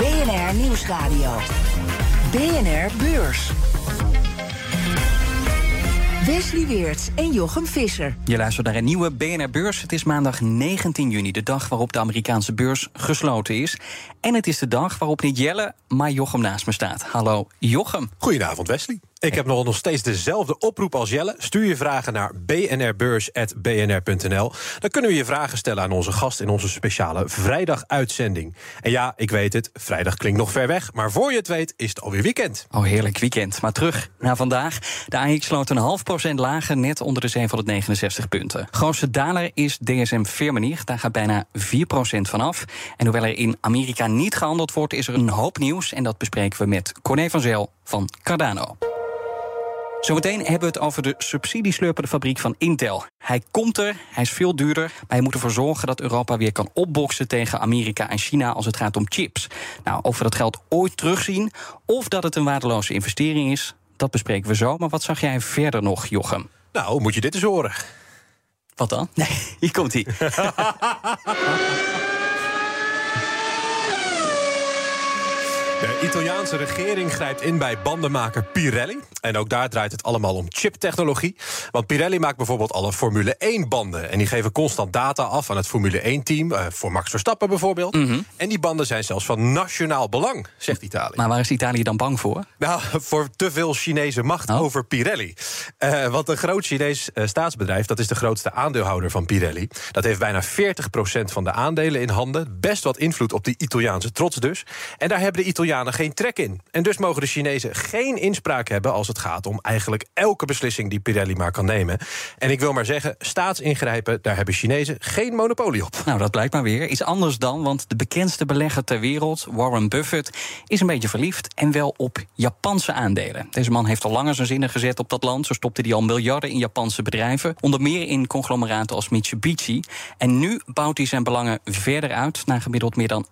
BNR Nieuwsradio. BNR Beurs. Wesley Weerts en Jochem Visser. Je luistert naar een nieuwe BNR Beurs. Het is maandag 19 juni, de dag waarop de Amerikaanse beurs gesloten is. En het is de dag waarop niet Jelle, maar Jochem naast me staat. Hallo Jochem. Goedenavond Wesley. Ik heb nog steeds dezelfde oproep als Jelle. Stuur je vragen naar bnrbeurs.bnr.nl. Dan kunnen we je vragen stellen aan onze gast in onze speciale vrijdag-uitzending. En ja, ik weet het, vrijdag klinkt nog ver weg, maar voor je het weet is het alweer weekend. Oh, heerlijk weekend. Maar terug naar vandaag. De AX sloot een half procent lager, net onder de 769 punten. Grootste daler is DSM Firmenich, daar gaat bijna 4 procent vanaf. En hoewel er in Amerika niet gehandeld wordt, is er een hoop nieuws. En dat bespreken we met Corné van Zel van Cardano. Zometeen hebben we het over de subsidieslurpende fabriek van Intel. Hij komt er, hij is veel duurder, maar hij moet ervoor zorgen dat Europa weer kan opboksen tegen Amerika en China als het gaat om chips. Nou, of we dat geld ooit terugzien of dat het een waardeloze investering is, dat bespreken we zo. Maar wat zag jij verder nog, Jochem? Nou, moet je dit eens horen. Wat dan? Nee, hier komt hij. De Italiaanse regering grijpt in bij bandenmaker Pirelli. En ook daar draait het allemaal om chiptechnologie. Want Pirelli maakt bijvoorbeeld alle Formule 1-banden. En die geven constant data af aan het Formule 1-team. Uh, voor Max Verstappen bijvoorbeeld. Mhm. En die banden zijn zelfs van nationaal belang, zegt Italië. Maar waar is Italië dan bang voor? Nou, voor te veel Chinese macht Oh. over Pirelli. Eh, want een groot Chinees eh, staatsbedrijf, dat is de grootste aandeelhouder van Pirelli. Dat heeft bijna 40% van de aandelen in handen. Best wat invloed op die Italiaanse trots dus. En daar hebben de Geen trek in. En dus mogen de Chinezen geen inspraak hebben als het gaat om eigenlijk elke beslissing die Pirelli maar kan nemen. En ik wil maar zeggen, staatsingrijpen, daar hebben Chinezen geen monopolie op. Nou, dat blijkt maar weer. Iets anders dan, want de bekendste belegger ter wereld, Warren Buffett, is een beetje verliefd en wel op Japanse aandelen. Deze man heeft al langer zijn zinnen gezet op dat land. Zo stopte hij al miljarden in Japanse bedrijven, onder meer in conglomeraten als Mitsubishi. En nu bouwt hij zijn belangen verder uit naar gemiddeld meer dan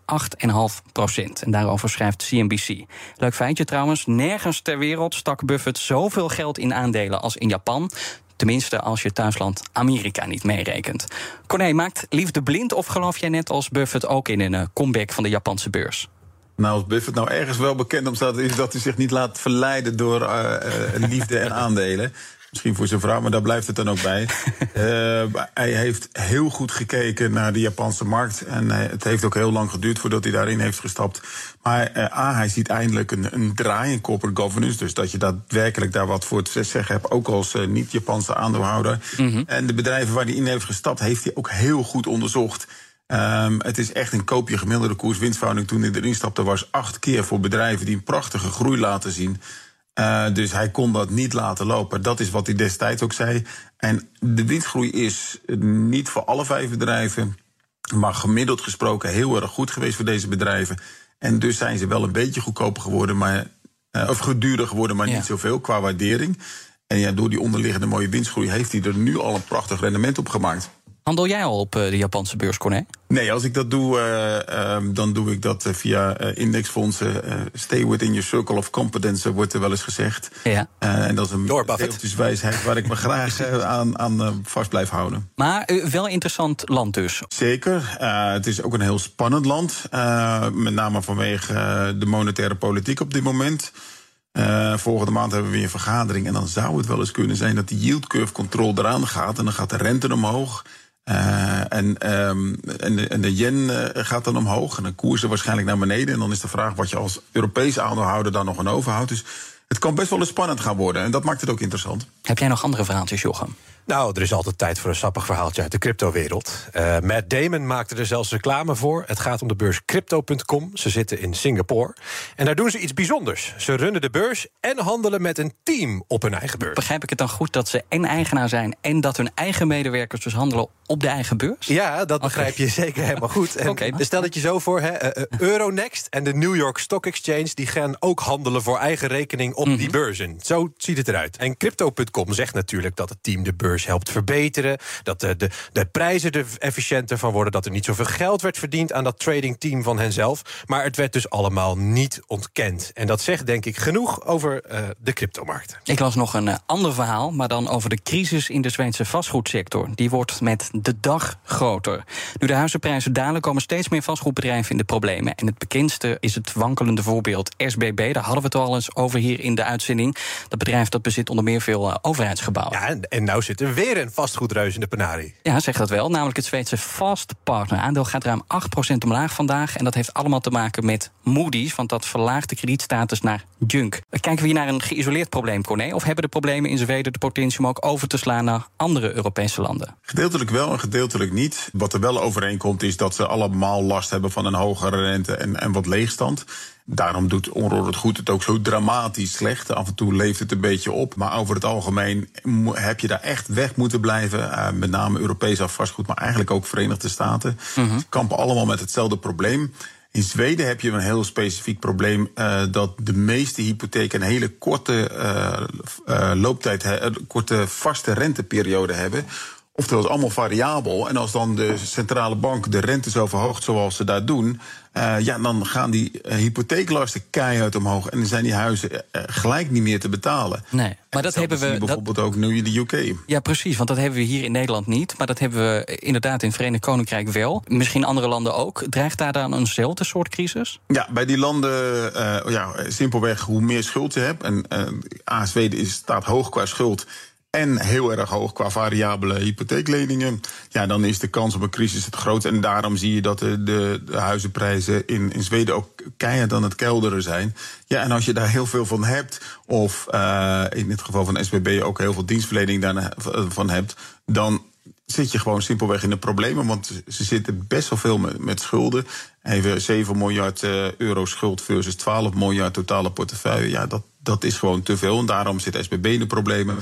8,5 procent. En daarover schrijft CNBC. Leuk feitje trouwens, nergens ter wereld stak Buffett zoveel geld in aandelen als in Japan. Tenminste, als je thuisland Amerika niet meerekent. Corné, maakt liefde blind of geloof jij net als Buffett ook in een eh, comeback van de Japanse beurs? Nou, als Buffett nou ergens wel bekend om staat, is dat hij zich niet laat verleiden door eh, eh, liefde en aandelen. Misschien voor zijn vrouw, maar daar blijft het dan ook bij. Eh, hij heeft heel goed gekeken naar de Japanse markt. En eh, het heeft ook heel lang geduurd voordat hij daarin heeft gestapt. Maar eh, A, hij ziet eindelijk een, een draai in corporate governance. Dus dat je daadwerkelijk daar wat voor te zeggen hebt. Ook als niet-Japanse aandeelhouder. En de bedrijven waar hij in heeft gestapt, heeft hij ook heel goed onderzocht. Ehm, het is echt een koopje gemiddelde koers-winstverhouding toen hij erin stapte, was acht keer voor bedrijven die een prachtige groei laten zien. Eh, dus hij kon dat niet laten lopen. Dat is wat hij destijds ook zei. En de winstgroei is niet voor alle vijf bedrijven, maar gemiddeld gesproken heel erg goed geweest voor deze bedrijven. En dus zijn ze wel een beetje goedkoper geworden, maar, eh, of duurder geworden, maar Ja. niet zoveel qua waardering. En ja, door die onderliggende mooie winstgroei heeft hij er nu al een prachtig rendement op gemaakt. Handel jij al op eh, de Japanse beurs, Corné? Nee, als ik dat doe, eh, ehm, dan doe ik dat eh, via eh, indexfondsen. Eh, stay within your circle of competence, wordt er wel eens gezegd. Ja. Eh, en dat is een deeltjeswijsheid waar ik me graag aan, aan vast blijf houden. Maar wel een interessant land dus. Zeker. Eh, het is ook een heel spannend land. eh, met name vanwege de monetaire politiek op dit moment. Eh, volgende maand hebben we weer een vergadering. En dan zou het wel eens kunnen zijn dat de yield curve control eraan gaat. En dan gaat de rente omhoog. Eh, en, ehm, en, de, en de yen eh, gaat dan omhoog. En dan koersen waarschijnlijk naar beneden. En dan is de vraag wat je als Europese aandeelhouder dan nog aan overhoudt. Dus het kan best wel eens spannend gaan worden. En dat maakt het ook interessant. Heb jij nog andere verhaaltjes, Jochem? Nou, er is altijd tijd voor een sappig verhaaltje uit de cryptowereld. Uh, Matt Damon maakte er zelfs reclame voor. Het gaat om de beurs crypto.com. Ze zitten in Singapore. En daar doen ze iets bijzonders. Ze runnen de beurs en handelen met een team op hun eigen beurs. Begrijp ik het dan goed dat ze en eigenaar zijn... en dat hun eigen medewerkers dus handelen op de eigen beurs? Ja, dat begrijp je zeker helemaal goed. Okay. Stel het je zo voor, hè, uh, Euronext en de New York Stock Exchange... die gaan ook handelen voor eigen rekening op mm -hmm. die beurzen. Zo ziet het eruit. En crypto.com zegt natuurlijk dat het team de beurs helpt verbeteren. Dat de, de, de prijzen er efficiënter van worden. Dat er niet zoveel geld werd verdiend aan dat tradingteam van henzelf. Maar het werd dus allemaal niet ontkend. En dat zegt denk ik genoeg over uh, de cryptomarkten. Ik las nog een uh, ander verhaal, maar dan over de crisis in de Zweedse vastgoedsector. Die wordt met de dag groter. Nu de huizenprijzen dalen, komen steeds meer vastgoedbedrijven in de problemen. En het bekendste is het wankelende voorbeeld SBB. Daar hadden we het al eens over hier in de uitzending. Dat bedrijf dat bezit onder meer veel uh, overheidsgebouwen. Ja, en, en nou zitten weer een vastgoedreus in de penarie. Ja, zeg dat wel. Namelijk het Zweedse Fast Partner. Aandeel gaat ruim 8% omlaag vandaag. En dat heeft allemaal te maken met Moody's. Want dat verlaagt de kredietstatus naar junk. Kijken we hier naar een geïsoleerd probleem, Corné? Of hebben de problemen in Zweden de potentie om ook over te slaan naar andere Europese landen? Gedeeltelijk wel en gedeeltelijk niet. Wat er wel overeenkomt is dat ze allemaal last hebben van een hogere rente en, en wat leegstand. Daarom doet onroerend goed het ook zo dramatisch slecht. Af en toe leeft het een beetje op. Maar over het algemeen heb je daar echt weg moeten blijven. Uh, met name Europees vastgoed, maar eigenlijk ook Verenigde Staten. Mm -hmm. kampen allemaal met hetzelfde probleem. In Zweden heb je een heel specifiek probleem uh, dat de meeste hypotheken een hele korte uh, looptijd, korte vaste renteperiode hebben. Oftewel, het is allemaal variabel. En als dan de centrale bank de rente zo verhoogt zoals ze dat doen... Uh, ja, dan gaan die uh, hypotheeklasten keihard omhoog. En dan zijn die huizen uh, gelijk niet meer te betalen. Nee, maar dat hebben we. Bijvoorbeeld dat, ook nu in de UK. Ja, precies. Want dat hebben we hier in Nederland niet. Maar dat hebben we inderdaad in het Verenigd Koninkrijk wel. Misschien andere landen ook. Dreigt daar dan eenzelfde soort crisis? Ja, bij die landen, ja, simpelweg hoe meer schuld je hebt. En uh, Zweden staat hoog qua schuld en heel erg hoog qua variabele hypotheekleningen, ja, dan is de kans op een crisis het groot. En daarom zie je dat de, de, de huizenprijzen in, in Zweden ook keihard aan het kelderen zijn. Ja, en als je daar heel veel van hebt, of uh, in het geval van SBB ook heel veel dienstverlening daarvan hebt, dan zit je gewoon simpelweg in de problemen. Want ze zitten best wel veel met, schulden. Even 7 miljard uh, euro schuld versus 12 miljard totale portefeuille. Ja, dat, dat is gewoon te veel. En daarom zit SBB in de problemen.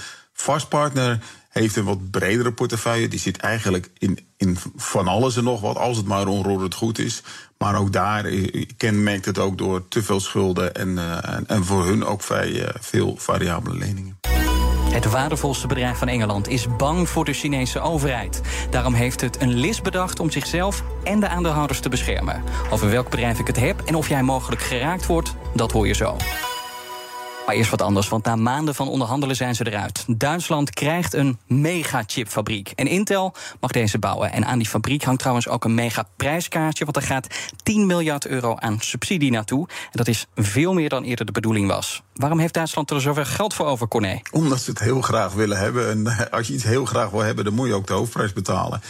Fastpartner heeft een wat bredere portefeuille. Die zit eigenlijk in, in van alles en nog wat, als het maar onroerend goed is. Maar ook daar kenmerkt het ook door te veel schulden en, uh, en voor hun ook vrij uh, veel variabele leningen. Het waardevolste bedrijf van Engeland is bang voor de Chinese overheid. Daarom heeft het een list bedacht om zichzelf en de aandeelhouders te beschermen. Over welk bedrijf ik het heb en of jij mogelijk geraakt wordt, dat hoor je zo. Maar eerst wat anders, want na maanden van onderhandelen zijn ze eruit. Duitsland krijgt een megachipfabriek. En Intel mag deze bouwen. En aan die fabriek hangt trouwens ook een megaprijskaartje... want er gaat 10 miljard euro aan subsidie naartoe. En dat is veel meer dan eerder de bedoeling was. Waarom heeft Duitsland er zoveel geld voor over, Corné? Omdat ze het heel graag willen hebben. En als je iets heel graag wil hebben, dan moet je ook de hoofdprijs betalen.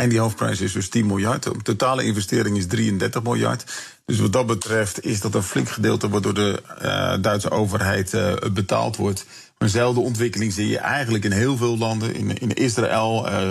En die hoofdprijs is dus 10 miljard. De totale investering is 33 miljard. Dus wat dat betreft is dat een flink gedeelte wat door de uh, Duitse overheid uh, betaald wordt. Maar dezelfde ontwikkeling zie je eigenlijk in heel veel landen. In, in Israël uh,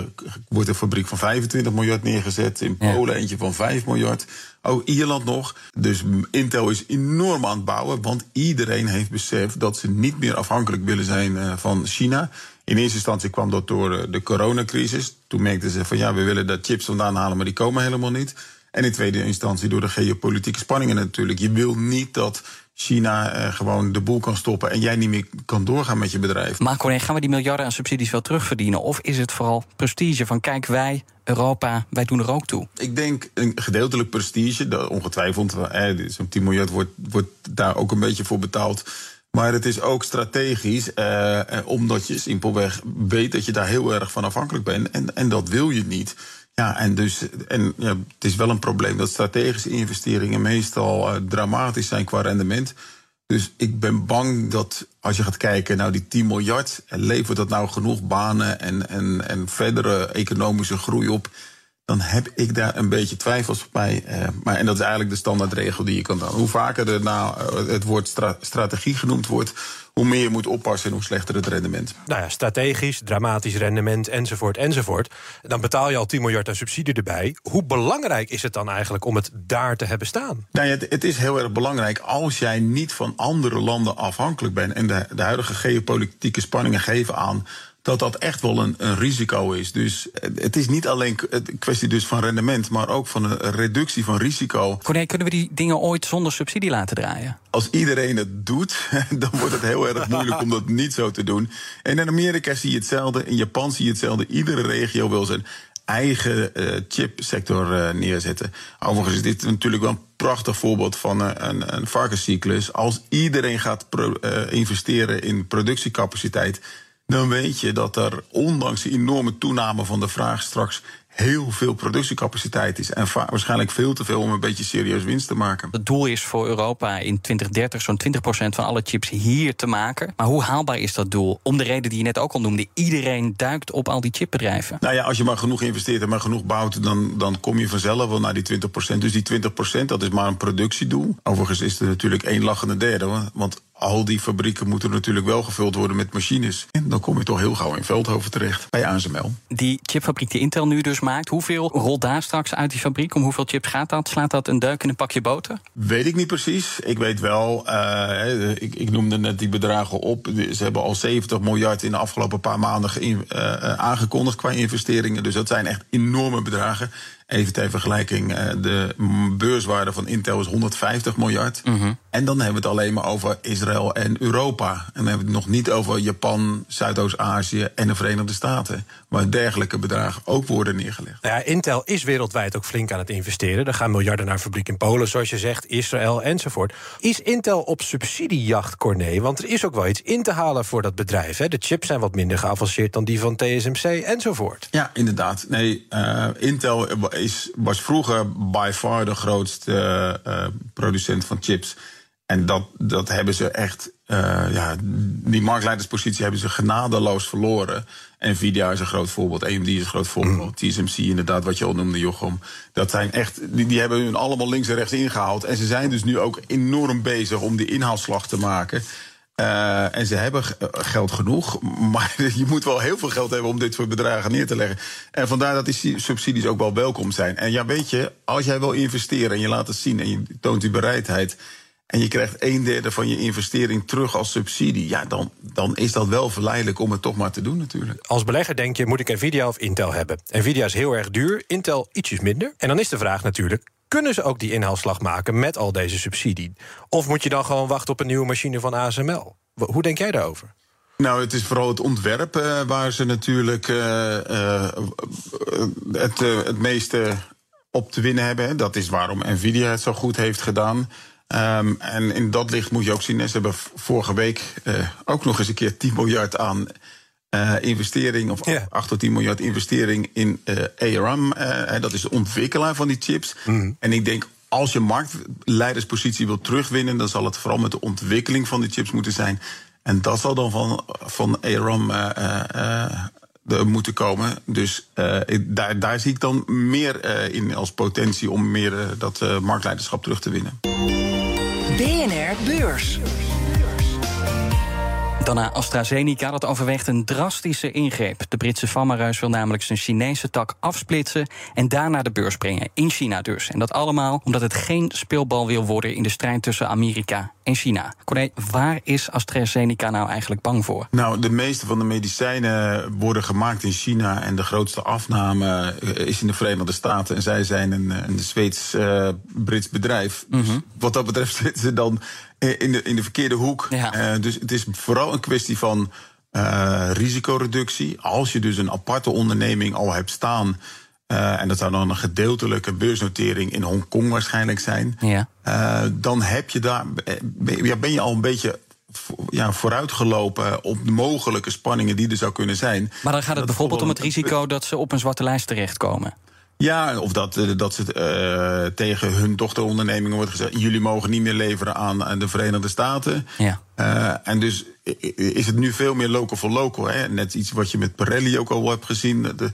wordt een fabriek van 25 miljard neergezet. In Polen ja. eentje van 5 miljard. Ook Ierland nog. Dus Intel is enorm aan het bouwen. Want iedereen heeft beseft dat ze niet meer afhankelijk willen zijn van China. In eerste instantie kwam dat door de coronacrisis. Toen merkten ze van ja, we willen daar chips vandaan halen, maar die komen helemaal niet. En in tweede instantie door de geopolitieke spanningen natuurlijk. Je wil niet dat China uh, gewoon de boel kan stoppen en jij niet meer kan doorgaan met je bedrijf. Maar Corné, gaan we die miljarden aan subsidies wel terugverdienen? Of is het vooral prestige van kijk, wij, Europa, wij doen er ook toe? Ik denk een gedeeltelijk prestige, dat ongetwijfeld. Eh, Zo'n 10 miljard wordt, wordt daar ook een beetje voor betaald. Maar het is ook strategisch, uh, omdat je simpelweg weet dat je daar heel erg van afhankelijk bent. En, en dat wil je niet. Ja, en, dus, en ja, het is wel een probleem dat strategische investeringen meestal uh, dramatisch zijn qua rendement. Dus ik ben bang dat als je gaat kijken, nou die 10 miljard, levert dat nou genoeg banen en, en, en verdere economische groei op? Dan heb ik daar een beetje twijfels bij. Uh, maar, en dat is eigenlijk de standaardregel die je kan doen. Hoe vaker er nou het woord stra strategie genoemd wordt, hoe meer je moet oppassen en hoe slechter het rendement. Nou ja, strategisch, dramatisch rendement enzovoort enzovoort. Dan betaal je al 10 miljard aan subsidie erbij. Hoe belangrijk is het dan eigenlijk om het daar te hebben staan? Nou ja, het, is heel erg belangrijk als jij niet van andere landen afhankelijk bent. En de, de huidige geopolitieke spanningen geven aan dat dat echt wel een, een, risico is. Dus het is niet alleen een kwestie dus van rendement, maar ook van een reductie van risico. Corné, kunnen we die dingen ooit zonder subsidie laten draaien? Als iedereen het doet, dan wordt het heel erg moeilijk om dat niet zo te doen. En in Amerika zie je hetzelfde, in Japan zie je hetzelfde. Iedere regio wil zijn eigen uh, chipsector uh, neerzetten. Overigens is dit natuurlijk wel een prachtig voorbeeld van uh, een, een varkenscyclus. Als iedereen gaat investeren in productiecapaciteit dan weet je dat er ondanks de enorme toename van de vraag straks heel veel productiecapaciteit is. En waarschijnlijk veel te veel om een beetje serieus winst te maken. Het doel is voor Europa in 2030 zo'n 20% van alle chips hier te maken. Maar hoe haalbaar is dat doel? Om de reden die je net ook al noemde. Iedereen duikt op al die chipbedrijven. Nou ja, als je maar genoeg investeert en maar genoeg bouwt... dan, dan kom je vanzelf wel naar die 20%. Dus die 20% dat is maar een productiedoel. Overigens is er natuurlijk één lachende derde. Want al die fabrieken moeten natuurlijk wel gevuld worden met machines. En dan kom je toch heel gauw in Veldhoven terecht, bij ASML. Die chipfabriek die Intel nu dus maakt, hoeveel rolt daar straks uit die fabriek? Om hoeveel chips gaat dat? Slaat dat een duik in een pakje boter? Weet ik niet precies. Ik weet wel, uh, ik, ik, noemde net die bedragen op. Ze hebben al 70 miljard in de afgelopen paar maanden uh, aangekondigd qua investeringen. Dus dat zijn echt enorme bedragen. Even ter vergelijking, eh, de beurswaarde van Intel is 150 miljard. Mhm. En dan hebben we het alleen maar over Israël en Europa. En dan hebben we het nog niet over Japan, Zuidoost-Azië en de Verenigde Staten. Waar dergelijke bedragen ook worden neergelegd. Nou ja, Intel is wereldwijd ook flink aan het investeren. Er gaan miljarden naar fabriek in Polen, zoals je zegt, Israël enzovoort. Is Intel op subsidiejacht, Corné? Want er is ook wel iets in te halen voor dat bedrijf. Hè? De chips zijn wat minder geavanceerd dan die van TSMC enzovoort. Ja, inderdaad. Nee, uh, Intel is, was vroeger by far de grootste uh, producent van chips. En dat, dat hebben ze echt, uh, ja, die marktleiderspositie hebben ze genadeloos verloren. Nvidia is een groot voorbeeld, AMD is een groot voorbeeld, mm. TSMC inderdaad, wat je al noemde, Jochem. Dat zijn echt, die, die hebben hun allemaal links en rechts ingehaald. En ze zijn dus nu ook enorm bezig om die inhaalslag te maken. Uh, en ze hebben geld genoeg, maar je moet wel heel veel geld hebben om dit soort bedragen neer te leggen. En vandaar dat die subsidies ook wel welkom zijn. En ja, weet je, als jij wil investeren en je laat het zien en je toont die bereidheid. en je krijgt een derde van je investering terug als subsidie. ja, dan, dan is dat wel verleidelijk om het toch maar te doen, natuurlijk. Als belegger denk je: moet ik Nvidia of Intel hebben? Nvidia is heel erg duur, Intel ietsjes minder. En dan is de vraag natuurlijk: kunnen ze ook die inhaalslag maken met al deze subsidie? Of moet je dan gewoon wachten op een nieuwe machine van ASML? Hoe denk jij daarover? Nou, het is vooral het ontwerp uh, waar ze natuurlijk uh, uh, het, het meeste op te winnen hebben. Dat is waarom Nvidia het zo goed heeft gedaan. Um, en in dat licht moet je ook zien, ze hebben vorige week ook nog eens een keer 10 miljard aan uh, investering, of ja. 8 tot 10 miljard investering in uh, ARM. Uh, dat is de ontwikkelaar van die chips. Mm. En ik denk, als je marktleiderspositie wil terugwinnen, dan zal het vooral met de ontwikkeling van die chips moeten zijn. En dat zal dan van, van ARM moeten komen. Dus daar, daar zie ik dan meer in als potentie om meer dat marktleiderschap terug te winnen. BNR Beurs. Dan naar AstraZeneca, dat overweegt een drastische ingreep. De Britse farmareus wil namelijk zijn Chinese tak afsplitsen... en daarna de beurs brengen, in China dus. En dat allemaal omdat het geen speelbal wil worden... in de strijd tussen Amerika en China. Corné, waar is AstraZeneca nou eigenlijk bang voor? Nou, de meeste van de medicijnen worden gemaakt in China... en de grootste afname eh, is in de Verenigde Staten. En zij zijn een, een Zweeds-Brits uh, bedrijf. Dus mhm. wat dat betreft zitten ze dan in de, in de verkeerde hoek. Uh, dus het is vooral een kwestie van uh, risicoreductie. Als je dus een aparte onderneming al hebt staan. Uh, en dat zou dan een gedeeltelijke beursnotering in Hongkong waarschijnlijk zijn. Ja. dan heb je daar, ja, ben je al een beetje ja, vooruitgelopen op de mogelijke spanningen die er zou kunnen zijn. Maar dan gaat het bijvoorbeeld om het risico dat ze op een zwarte lijst terechtkomen. Ja, of dat, eh, dat ze uh, tegen hun dochterondernemingen wordt gezegd: jullie mogen niet meer leveren aan, aan de Verenigde Staten. Ja. Uh, en dus is het nu veel meer local voor local. Hè? Net iets wat je met Pirelli ook al hebt gezien. De,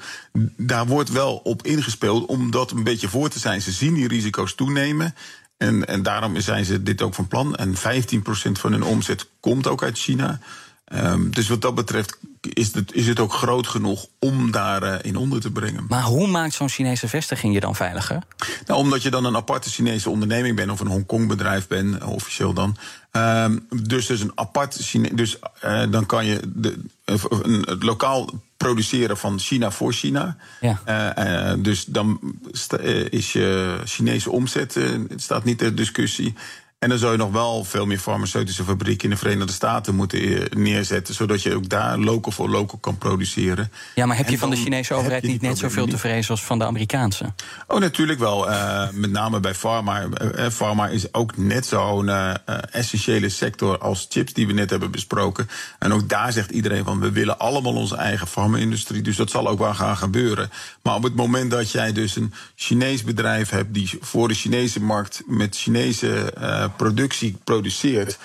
daar wordt wel op ingespeeld om dat een beetje voor te zijn. Ze zien die risico's toenemen. En, en daarom zijn ze dit ook van plan. En 15% van hun omzet komt ook uit China. Um, dus wat dat betreft is het, is het ook groot genoeg om daarin uh, onder te brengen. Maar hoe maakt zo'n Chinese vestiging je dan veiliger? Nou, omdat je dan een aparte Chinese onderneming bent, of een Hongkong bedrijf bent, officieel dan. Um, dus, dus een apart Chine dus uh, dan kan je de, het lokaal produceren van China voor China. Ja. Uh, dus dan is je Chinese omzet, het staat niet ter discussie. En dan zou je nog wel veel meer farmaceutische fabrieken in de Verenigde Staten moeten neerzetten, zodat je ook daar local voor local kan produceren. Ja, maar heb je en van de Chinese overheid niet net zoveel te vrezen als van de Amerikaanse? Oh, natuurlijk wel. Uh, met name bij pharma. Uh, pharma is ook net zo'n uh, essentiële sector als chips, die we net hebben besproken. En ook daar zegt iedereen van we willen allemaal onze eigen farma-industrie. Dus dat zal ook wel gaan gebeuren. Maar op het moment dat jij dus een Chinees bedrijf hebt die voor de Chinese markt met Chinese productie produceert,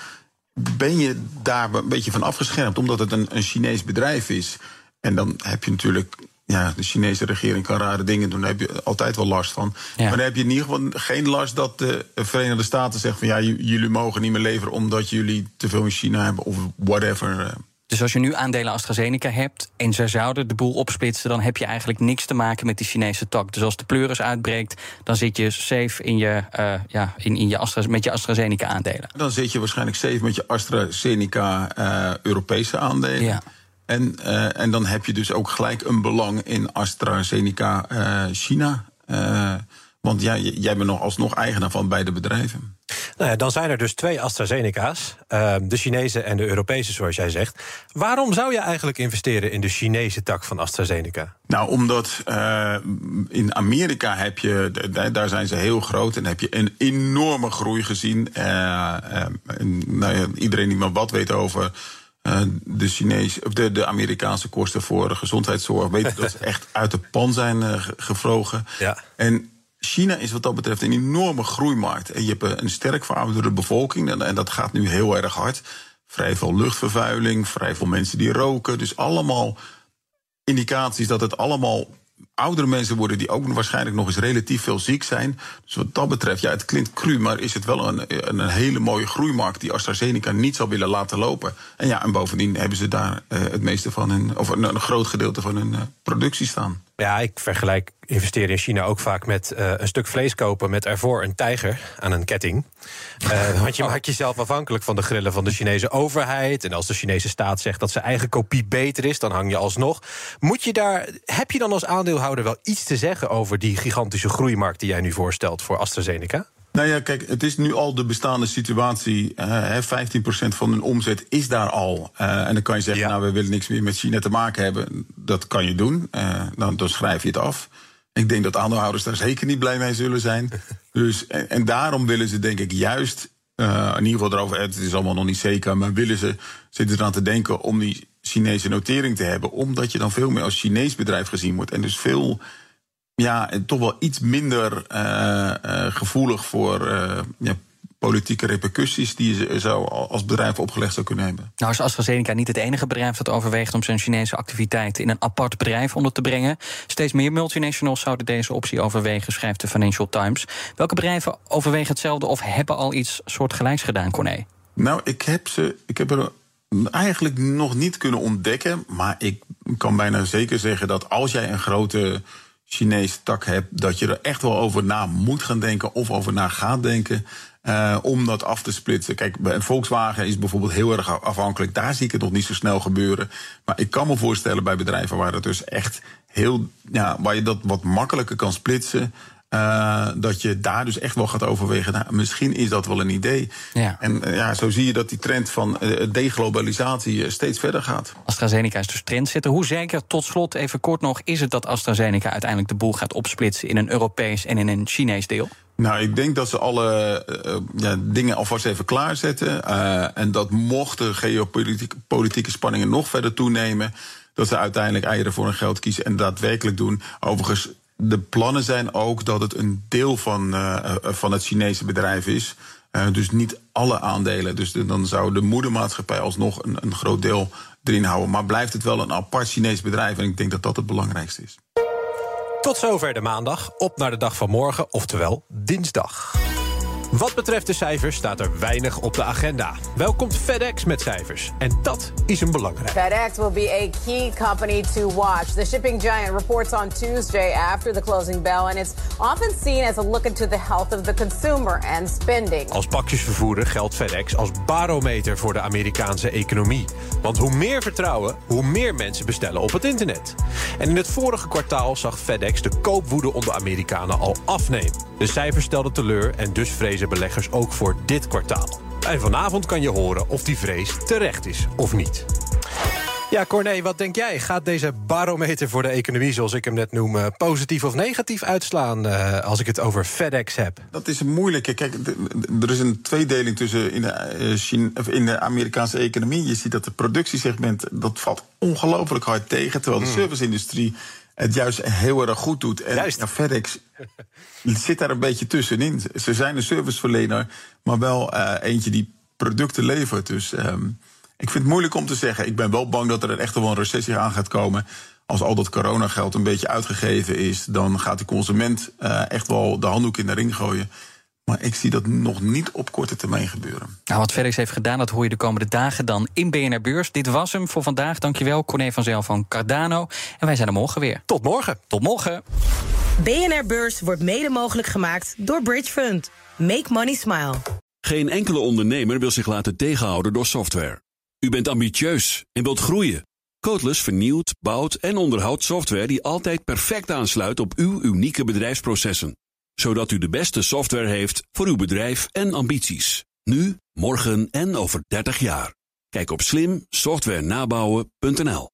ben je daar een beetje van afgeschermd, omdat het een, een Chinees bedrijf is. En dan heb je natuurlijk ja, de Chinese regering kan rare dingen doen. Daar heb je altijd wel last van. Ja. Maar dan heb je in ieder geval geen last dat de Verenigde Staten zegt van ja, jullie mogen niet meer leveren omdat jullie te veel in China hebben of whatever. Dus als je nu aandelen AstraZeneca hebt en zij zouden de boel opsplitsen, dan heb je eigenlijk niks te maken met die Chinese tak. Dus als de pleuris uitbreekt, dan zit je safe in je, uh, ja, in, in je Astra, met je AstraZeneca aandelen. Dan zit je waarschijnlijk safe met je AstraZeneca uh, Europese aandelen. Ja. En, uh, en dan heb je dus ook gelijk een belang in AstraZeneca China. Want jij, jij bent nog alsnog eigenaar van beide bedrijven. Nou ja, dan zijn er dus twee AstraZeneca's. Uh, de Chinese en de Europese, zoals jij zegt. Waarom zou je eigenlijk investeren in de Chinese tak van AstraZeneca? Nou, omdat uh, in Amerika heb je, daar zijn ze heel groot... en heb je een enorme groei gezien. Uh, nou ja, iedereen die maar wat weet over... Uh, de, Chinese, of de, de Amerikaanse kosten voor gezondheidszorg. Weet dat ze echt uit de pan zijn uh, gevlogen. Ja. En China is wat dat betreft een enorme groeimarkt. En je hebt een sterk verouderde bevolking. En dat gaat nu heel erg hard. Vrij veel luchtvervuiling, vrij veel mensen die roken. Dus allemaal indicaties dat het allemaal oudere mensen worden die ook waarschijnlijk nog eens relatief veel ziek zijn. Dus wat dat betreft, ja, het klinkt cru, maar is het wel een, een hele mooie groeimarkt die AstraZeneca niet zal willen laten lopen. En ja, en bovendien hebben ze daar uh, het meeste van hun, of een, groot gedeelte van hun uh, productie staan. Ja, ik vergelijk investeren in China ook vaak met uh, een stuk vlees kopen met ervoor een tijger aan een ketting. Uh, want je maakt jezelf afhankelijk van de grillen van de Chinese overheid. En als de Chinese staat zegt dat zijn eigen kopie beter is, dan hang je alsnog. Moet je daar, heb je dan als aandeelhouder wel iets te zeggen over die gigantische groeimarkt die jij nu voorstelt voor AstraZeneca? Nou ja, kijk, het is nu al de bestaande situatie. Uh, 15% van hun omzet is daar al. Uh, en dan kan je zeggen, ja. nou, we willen niks meer met China te maken hebben. Dat kan je doen. Uh, dan, dan schrijf je het af. Ik denk dat aandeelhouders daar zeker niet blij mee zullen zijn. dus, en, en daarom willen ze, denk ik, juist. Uh, in ieder geval erover, het is allemaal nog niet zeker. Maar willen ze, zitten eraan te denken om die Chinese notering te hebben. Omdat je dan veel meer als Chinees bedrijf gezien wordt. En dus veel ja, toch wel iets minder uh, uh, gevoelig voor uh, ja, politieke repercussies die je zou als bedrijf opgelegd zou kunnen hebben. Nou is AstraZeneca niet het enige bedrijf dat overweegt om zijn Chinese activiteiten in een apart bedrijf onder te brengen. Steeds meer multinationals zouden deze optie overwegen, schrijft de Financial Times. Welke bedrijven overwegen hetzelfde of hebben al iets soortgelijks gedaan, Corné? Nou, ik heb ze. Ik heb er eigenlijk nog niet kunnen ontdekken. Maar ik kan bijna zeker zeggen dat als jij een grote Chinese tak hebt, dat je er echt wel over na moet gaan denken of over na gaat denken. Uh, om dat af te splitsen. Kijk, Volkswagen is bijvoorbeeld heel erg afhankelijk. Daar zie ik het nog niet zo snel gebeuren. Maar ik kan me voorstellen bij bedrijven waar het dus echt heel. Ja, waar je dat wat makkelijker kan splitsen. Uh, dat je daar dus echt wel gaat overwegen. Nou, misschien is dat wel een idee. Ja. En uh, ja, zo zie je dat die trend van uh, deglobalisatie steeds verder gaat. AstraZeneca is dus trendsetter. Hoe zeker, tot slot even kort nog, is het dat AstraZeneca uiteindelijk de boel gaat opsplitsen in een Europees en in een Chinees deel? Nou, ik denk dat ze alle uh, ja, dingen alvast even klaarzetten. Uh, en dat mochten geopolitieke spanningen nog verder toenemen, dat ze uiteindelijk eieren voor hun geld kiezen en daadwerkelijk doen. Overigens de plannen zijn ook dat het een deel van, uh, van het Chinese bedrijf is. Uh, dus niet alle aandelen. Dus dan zou de moedermaatschappij alsnog een, een groot deel erin houden. Maar blijft het wel een apart Chinees bedrijf. En ik denk dat dat het belangrijkste is. Tot zover de maandag. Op naar de dag van morgen, oftewel dinsdag. Wat betreft de cijfers staat er weinig op de agenda. Wel komt FedEx met cijfers. En dat is een belangrijk. FedEx will be a key company to watch. The shipping giant reports on Tuesday after the closing bell. And it's often seen as a look into the health of the consumer and spending. Als pakjesvervoerder geldt FedEx als barometer voor de Amerikaanse economie. Want hoe meer vertrouwen, hoe meer mensen bestellen op het internet. En in het vorige kwartaal zag FedEx de koopwoede onder Amerikanen al afnemen. De cijfers stelden teleur en dus vrezen beleggers ook voor dit kwartaal. En vanavond kan je horen of die vrees terecht is of niet. Ja, Corné, wat denk jij? Gaat deze barometer voor de economie, zoals ik hem net noem... Eh, positief of negatief uitslaan uh, als ik het over FedEx heb? Dat is een moeilijke. Kijk, er is een tweedeling tussen in de, Chine, of in de Amerikaanse economie. Je ziet dat het productiesegment, dat valt ongelooflijk hard tegen... terwijl de mm. service-industrie het juist heel erg goed doet. En juist. FedEx zit daar een beetje tussenin. Ze zijn een serviceverlener, maar wel uh, eentje die producten levert. Dus um, ik vind het moeilijk om te zeggen. Ik ben wel bang dat er echt wel een recessie aan gaat komen. Als al dat coronageld een beetje uitgegeven is, dan gaat de consument uh, echt wel de handdoek in de ring gooien. Maar ik zie dat nog niet op korte termijn gebeuren. Nou, wat FedEx heeft gedaan, dat hoor je de komende dagen dan in BNR Beurs. Dit was hem voor vandaag. Dankjewel, Corné van Zel van Cardano. En wij zijn er morgen weer. Tot morgen. Tot morgen. BNR Beurs wordt mede mogelijk gemaakt door Bridge Fund. Make money smile. Geen enkele ondernemer wil zich laten tegenhouden door software. U bent ambitieus en wilt groeien. Codeless vernieuwt, bouwt en onderhoudt software die altijd perfect aansluit op uw unieke bedrijfsprocessen zodat u de beste software heeft voor uw bedrijf en ambities. Nu, morgen en over 30 jaar. Kijk op slimsoftwarenabouwen.nl